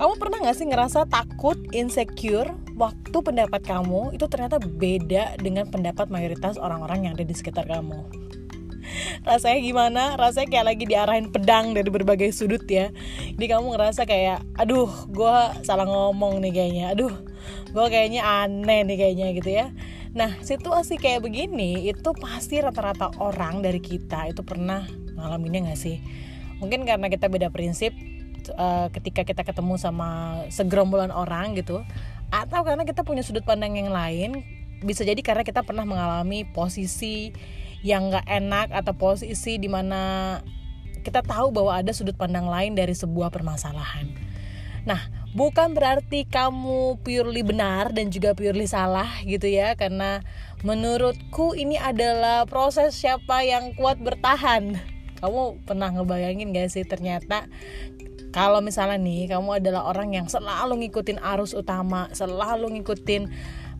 Kamu pernah gak sih ngerasa takut, insecure waktu pendapat kamu itu ternyata beda dengan pendapat mayoritas orang-orang yang ada di sekitar kamu? rasanya gimana? Rasanya kayak lagi diarahin pedang dari berbagai sudut ya. Jadi kamu ngerasa kayak aduh gue salah ngomong nih kayaknya. Aduh gue kayaknya aneh nih kayaknya gitu ya. Nah situasi kayak begini itu pasti rata-rata orang dari kita itu pernah ngalaminnya gak sih? Mungkin karena kita beda prinsip uh, ketika kita ketemu sama segerombolan orang gitu atau karena kita punya sudut pandang yang lain bisa jadi karena kita pernah mengalami posisi yang gak enak atau posisi di mana kita tahu bahwa ada sudut pandang lain dari sebuah permasalahan. Nah, bukan berarti kamu purely benar dan juga purely salah gitu ya, karena menurutku ini adalah proses siapa yang kuat bertahan. Kamu pernah ngebayangin gak sih ternyata kalau misalnya nih kamu adalah orang yang selalu ngikutin arus utama, selalu ngikutin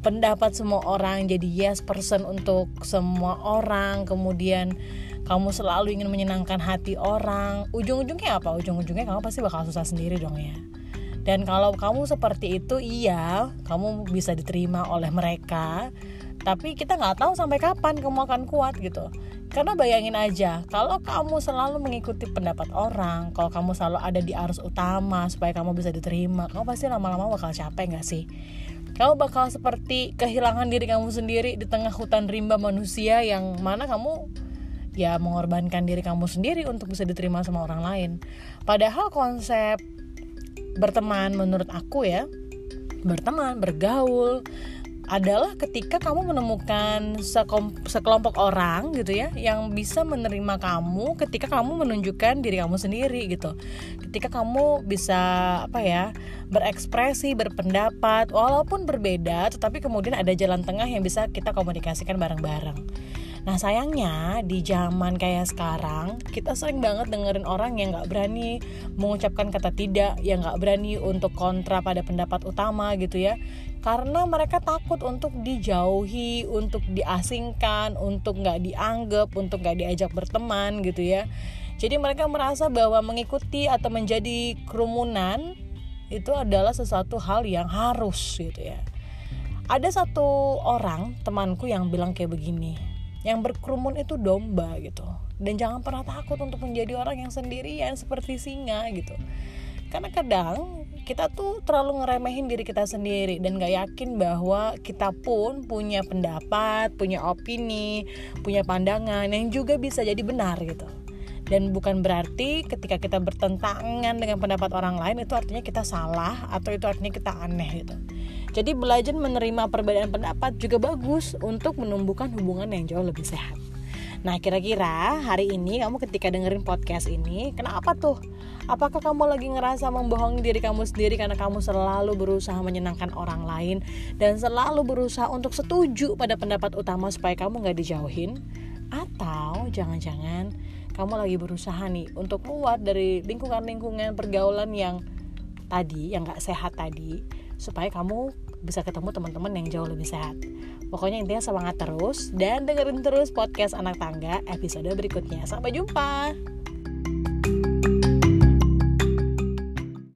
pendapat semua orang jadi yes person untuk semua orang. Kemudian kamu selalu ingin menyenangkan hati orang. Ujung-ujungnya apa? Ujung-ujungnya kamu pasti bakal susah sendiri dong ya. Dan kalau kamu seperti itu iya kamu bisa diterima oleh mereka. Tapi kita nggak tahu sampai kapan kamu akan kuat gitu karena bayangin aja kalau kamu selalu mengikuti pendapat orang kalau kamu selalu ada di arus utama supaya kamu bisa diterima kamu pasti lama-lama bakal capek nggak sih kamu bakal seperti kehilangan diri kamu sendiri di tengah hutan rimba manusia yang mana kamu ya mengorbankan diri kamu sendiri untuk bisa diterima sama orang lain. Padahal konsep berteman menurut aku ya, berteman, bergaul, adalah ketika kamu menemukan sekelompok orang gitu ya yang bisa menerima kamu ketika kamu menunjukkan diri kamu sendiri gitu. Ketika kamu bisa apa ya, berekspresi, berpendapat walaupun berbeda tetapi kemudian ada jalan tengah yang bisa kita komunikasikan bareng-bareng. Nah sayangnya di zaman kayak sekarang kita sering banget dengerin orang yang nggak berani mengucapkan kata tidak, yang nggak berani untuk kontra pada pendapat utama gitu ya, karena mereka takut untuk dijauhi, untuk diasingkan, untuk nggak dianggap, untuk nggak diajak berteman gitu ya. Jadi mereka merasa bahwa mengikuti atau menjadi kerumunan itu adalah sesuatu hal yang harus gitu ya. Ada satu orang temanku yang bilang kayak begini, yang berkerumun itu domba gitu dan jangan pernah takut untuk menjadi orang yang sendirian seperti singa gitu karena kadang kita tuh terlalu ngeremehin diri kita sendiri dan gak yakin bahwa kita pun punya pendapat, punya opini, punya pandangan yang juga bisa jadi benar gitu. Dan bukan berarti ketika kita bertentangan dengan pendapat orang lain itu artinya kita salah atau itu artinya kita aneh gitu. Jadi belajar menerima perbedaan pendapat juga bagus untuk menumbuhkan hubungan yang jauh lebih sehat. Nah, kira-kira hari ini kamu ketika dengerin podcast ini, kenapa tuh? Apakah kamu lagi ngerasa membohongi diri kamu sendiri karena kamu selalu berusaha menyenangkan orang lain dan selalu berusaha untuk setuju pada pendapat utama supaya kamu gak dijauhin? Atau jangan-jangan kamu lagi berusaha nih untuk keluar dari lingkungan-lingkungan pergaulan yang tadi, yang gak sehat tadi, supaya kamu bisa ketemu teman-teman yang jauh lebih sehat. Pokoknya intinya semangat terus dan dengerin terus podcast anak tangga episode berikutnya. Sampai jumpa.